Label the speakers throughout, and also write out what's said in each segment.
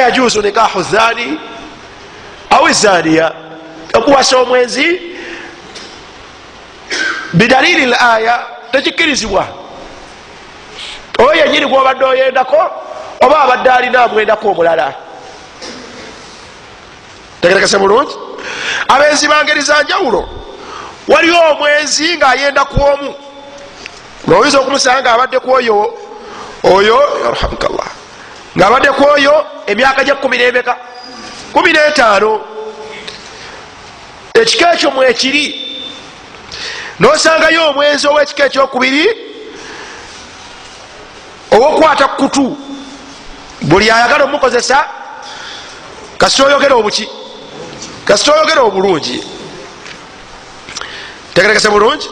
Speaker 1: yajuzu nikahu zani au zaniya okuwasa omwenzi. Bidalili l aya tekikkirizibwa. Oyo yenyini gwobadde oyendako oba abadde alina amwendako omulala? Tegerekese bulungi. Abenzi bangeri za njawulo waliwo omwenzi ngaayenda ku omu. Noyinza okumusanga abadde kwoyo oyo yarhamukallah ngaabadde kwoyo emyaka gya kumi nemeka kumi netaano. Ekika ekyo mwekiri nosangayo omwenzi owekika ekyokubiri owokwata kutu. Buli ayagala omukozesa kasita oyogera obuki kasita oyogera obulungi. Tegerekese bulungi?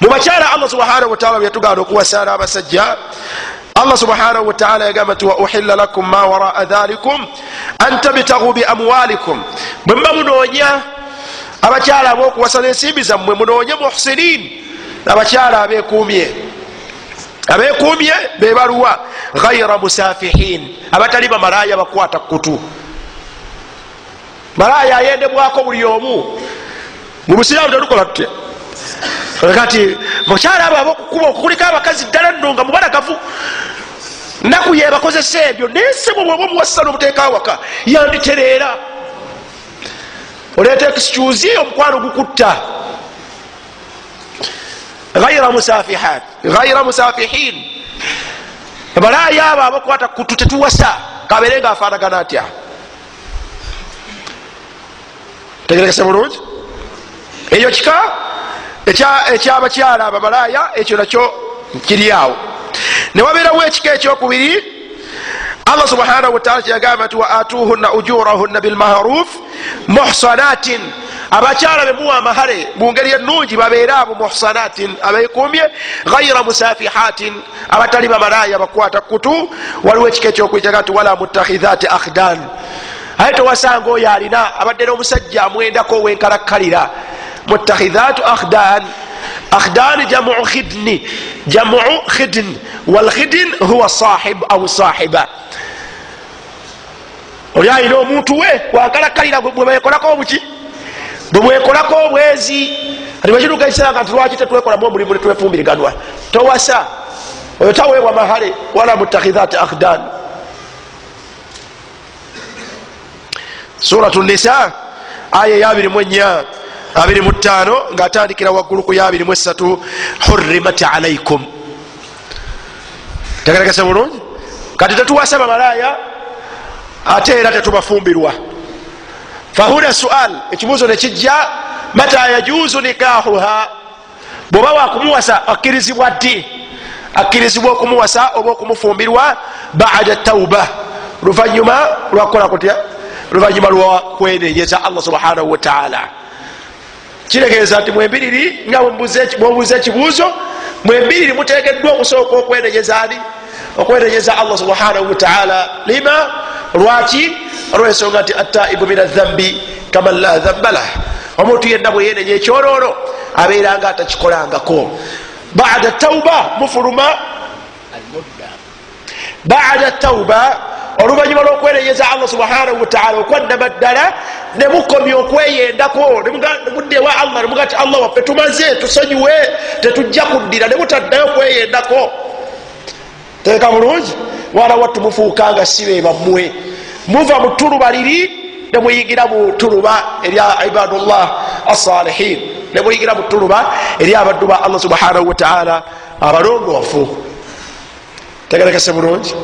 Speaker 1: Mubakyala allah subhanahu wataala byetuganda okuwasaana abasajja allah subhanahu wataala yagamba nti wauhilla lakum ma waraa dhalikum an tabtagu biamwalikum bwe muba munoonya abakyala abokuwasa nensimbi zammwe munoonye muhsinin abakyala abekumye abekumye bebaluwa ghaira musafihin abatali bamalaya bakwata kutu. Malaya ayendebwako buli omu. Mubusiramu tetukola tutya? Kati mukyala abo abokukuba okukuliko abakazi ddala nno nga mubalagavu naku yebakozesa ebyo nesebo bwoba omuwasisa nomuteeka awaka. Yanditereera. Oleeta excuse omukwano gukutta. Ghaira musafihat ghaira musafihin. Balaya abo abakwata kutu tetuwasa kabere nga afaanagana atya? Tegerekese bulungi? Ekyo kika? Ekyabakyala abamalaya ekyo nakyo kiri awo newabeerawo ekika ekyokubiri allah subhanahu wataala kyeyagamba nti waatuhunna ujurahunna bilmaruf muhsanatin. Abakyala bemuwa amahale mungeri enungi babeere abo muhsanatin abekumye ghaira musafihatin abatali bamalaya bakwata kutu waliwo ekika ekyokwijaga nti wala mutakhidhati akhdan aye towasanga oyo alina abadde n'omusajja amwendako owenkalakkalira. Mutakhidhatu akhdan jamu khidni. Jamu khidn. Walkhidn huwa sahib au sahiba. Oli alina omuntu we wankalakkalira bwebekolako obuki? Bwebwekolako obwezi? Ati bwekiruka ekiseera nga nti lwaki tetwekolamu omulimu netwefumbiriganwa towasa. Oyo taweebwa mahale wala mutakhidhati akhdan suratu nisa aya eyabirimu enya abiri mu ttaano ngaatandikira waggulu ku yabirimu esatu hurimat alaikum tegeregese bulungi? Kati tetuwasa bamalaya ate era tetubafumbirwa. Fahuna sual ekibuuzo nekijja mata yajuzu nikahuha bwoba wakumuwasa akkirizibwa ddi? Akkirizibwa okumuwasa oba okumufumbirwa? Bada tauba luvanyuma lwakukola kutya? Oluvanyuma lwakwenenyeza allah subhanahu wataala kiregeeza nti mwembiriri nga bwobuuza ekibuuzo mwembiriri mutegeddwa okusooka okwenenyeza ani? Okwenenyeza allah subhanahu wataala lima lwaki? Olwensonga nti ataibu min adhambi kaman la dhamba lah omuntu yenna bwe yenenya ekyoloono abeeranga atakikolangako. Bada tauba mufuluma. Bada tauba oluvanyuma lwokwerenyeza allah subhanahu wataala okwanama ddala nemukomya okweyendako nemuddewa allah nemuga ti allah waffe tumaze tusonyiwe tetujja kuddira nemutaddayo okweyendako. Teeka bulungi wana wattu mufuukanga sibe bammwe. Muva mu tuluba liri nemuyingira mu tuluba erya ibadullah assalihin nemuyingira mu tuluba eri abaddu ba allah subhanahu wataala abalongoofu tegerekese bulungi